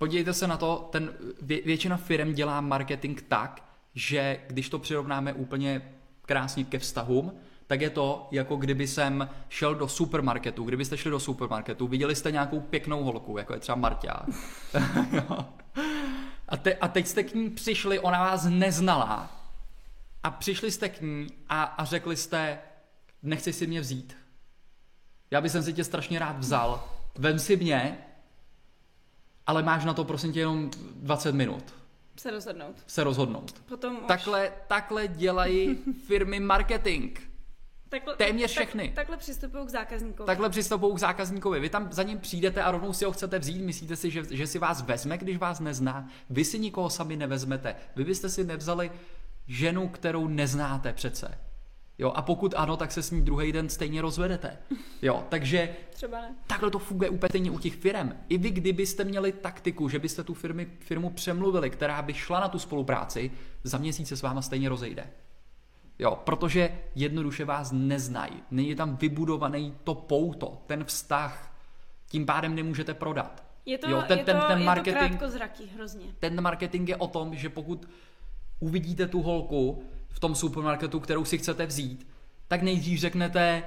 Podívejte se na to, ten vě, většina firm dělá marketing tak, že když to přirovnáme úplně krásně ke vztahům, tak je to, jako kdyby jsem šel do supermarketu. Kdybyste šli do supermarketu, viděli jste nějakou pěknou holku, jako je třeba Marťa. a, te, a teď jste k ní přišli, ona vás neznala. A přišli jste k ní a, a řekli jste, nechci si mě vzít. Já bych si tě strašně rád vzal. Vem si mě, ale máš na to prosím tě jenom 20 minut. Se rozhodnout. Se rozhodnout. Potom už... takhle, takhle dělají firmy marketing. Takhle, Téměř všechny. Tak, takhle přistupují k zákazníkovi. Takhle přistupují k zákazníkovi. Vy tam za ním přijdete a rovnou si ho chcete vzít. Myslíte si, že, že si vás vezme, když vás nezná? Vy si nikoho sami nevezmete. Vy byste si nevzali ženu, kterou neznáte přece. Jo, a pokud ano, tak se s ní druhý den stejně rozvedete. Jo, takže Třeba ne. takhle to funguje úplně stejně u těch firm. I vy, kdybyste měli taktiku, že byste tu firmy, firmu přemluvili, která by šla na tu spolupráci, za měsíc se s váma stejně rozejde. Jo, protože jednoduše vás neznají. Není tam vybudovaný to pouto, ten vztah. Tím pádem nemůžete prodat. Je to, jo, ten, je ten, to, ten je marketing, to krátkozraký hrozně. ten marketing je o tom, že pokud uvidíte tu holku v tom supermarketu, kterou si chcete vzít, tak nejdřív řeknete,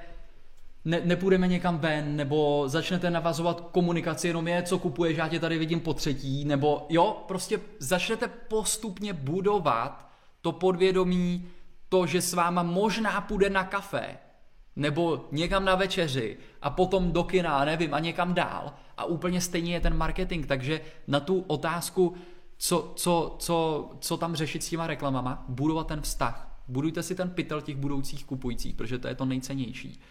ne, nepůjdeme někam ven, nebo začnete navazovat komunikaci, jenom je, co kupuješ, já tě tady vidím po třetí, nebo jo, prostě začnete postupně budovat to podvědomí, to, že s váma možná půjde na kafe, nebo někam na večeři a potom do kina, nevím, a někam dál. A úplně stejně je ten marketing, takže na tu otázku, co, co, co, co tam řešit s těma reklamama, budovat ten vztah. Budujte si ten pytel těch budoucích kupujících, protože to je to nejcennější.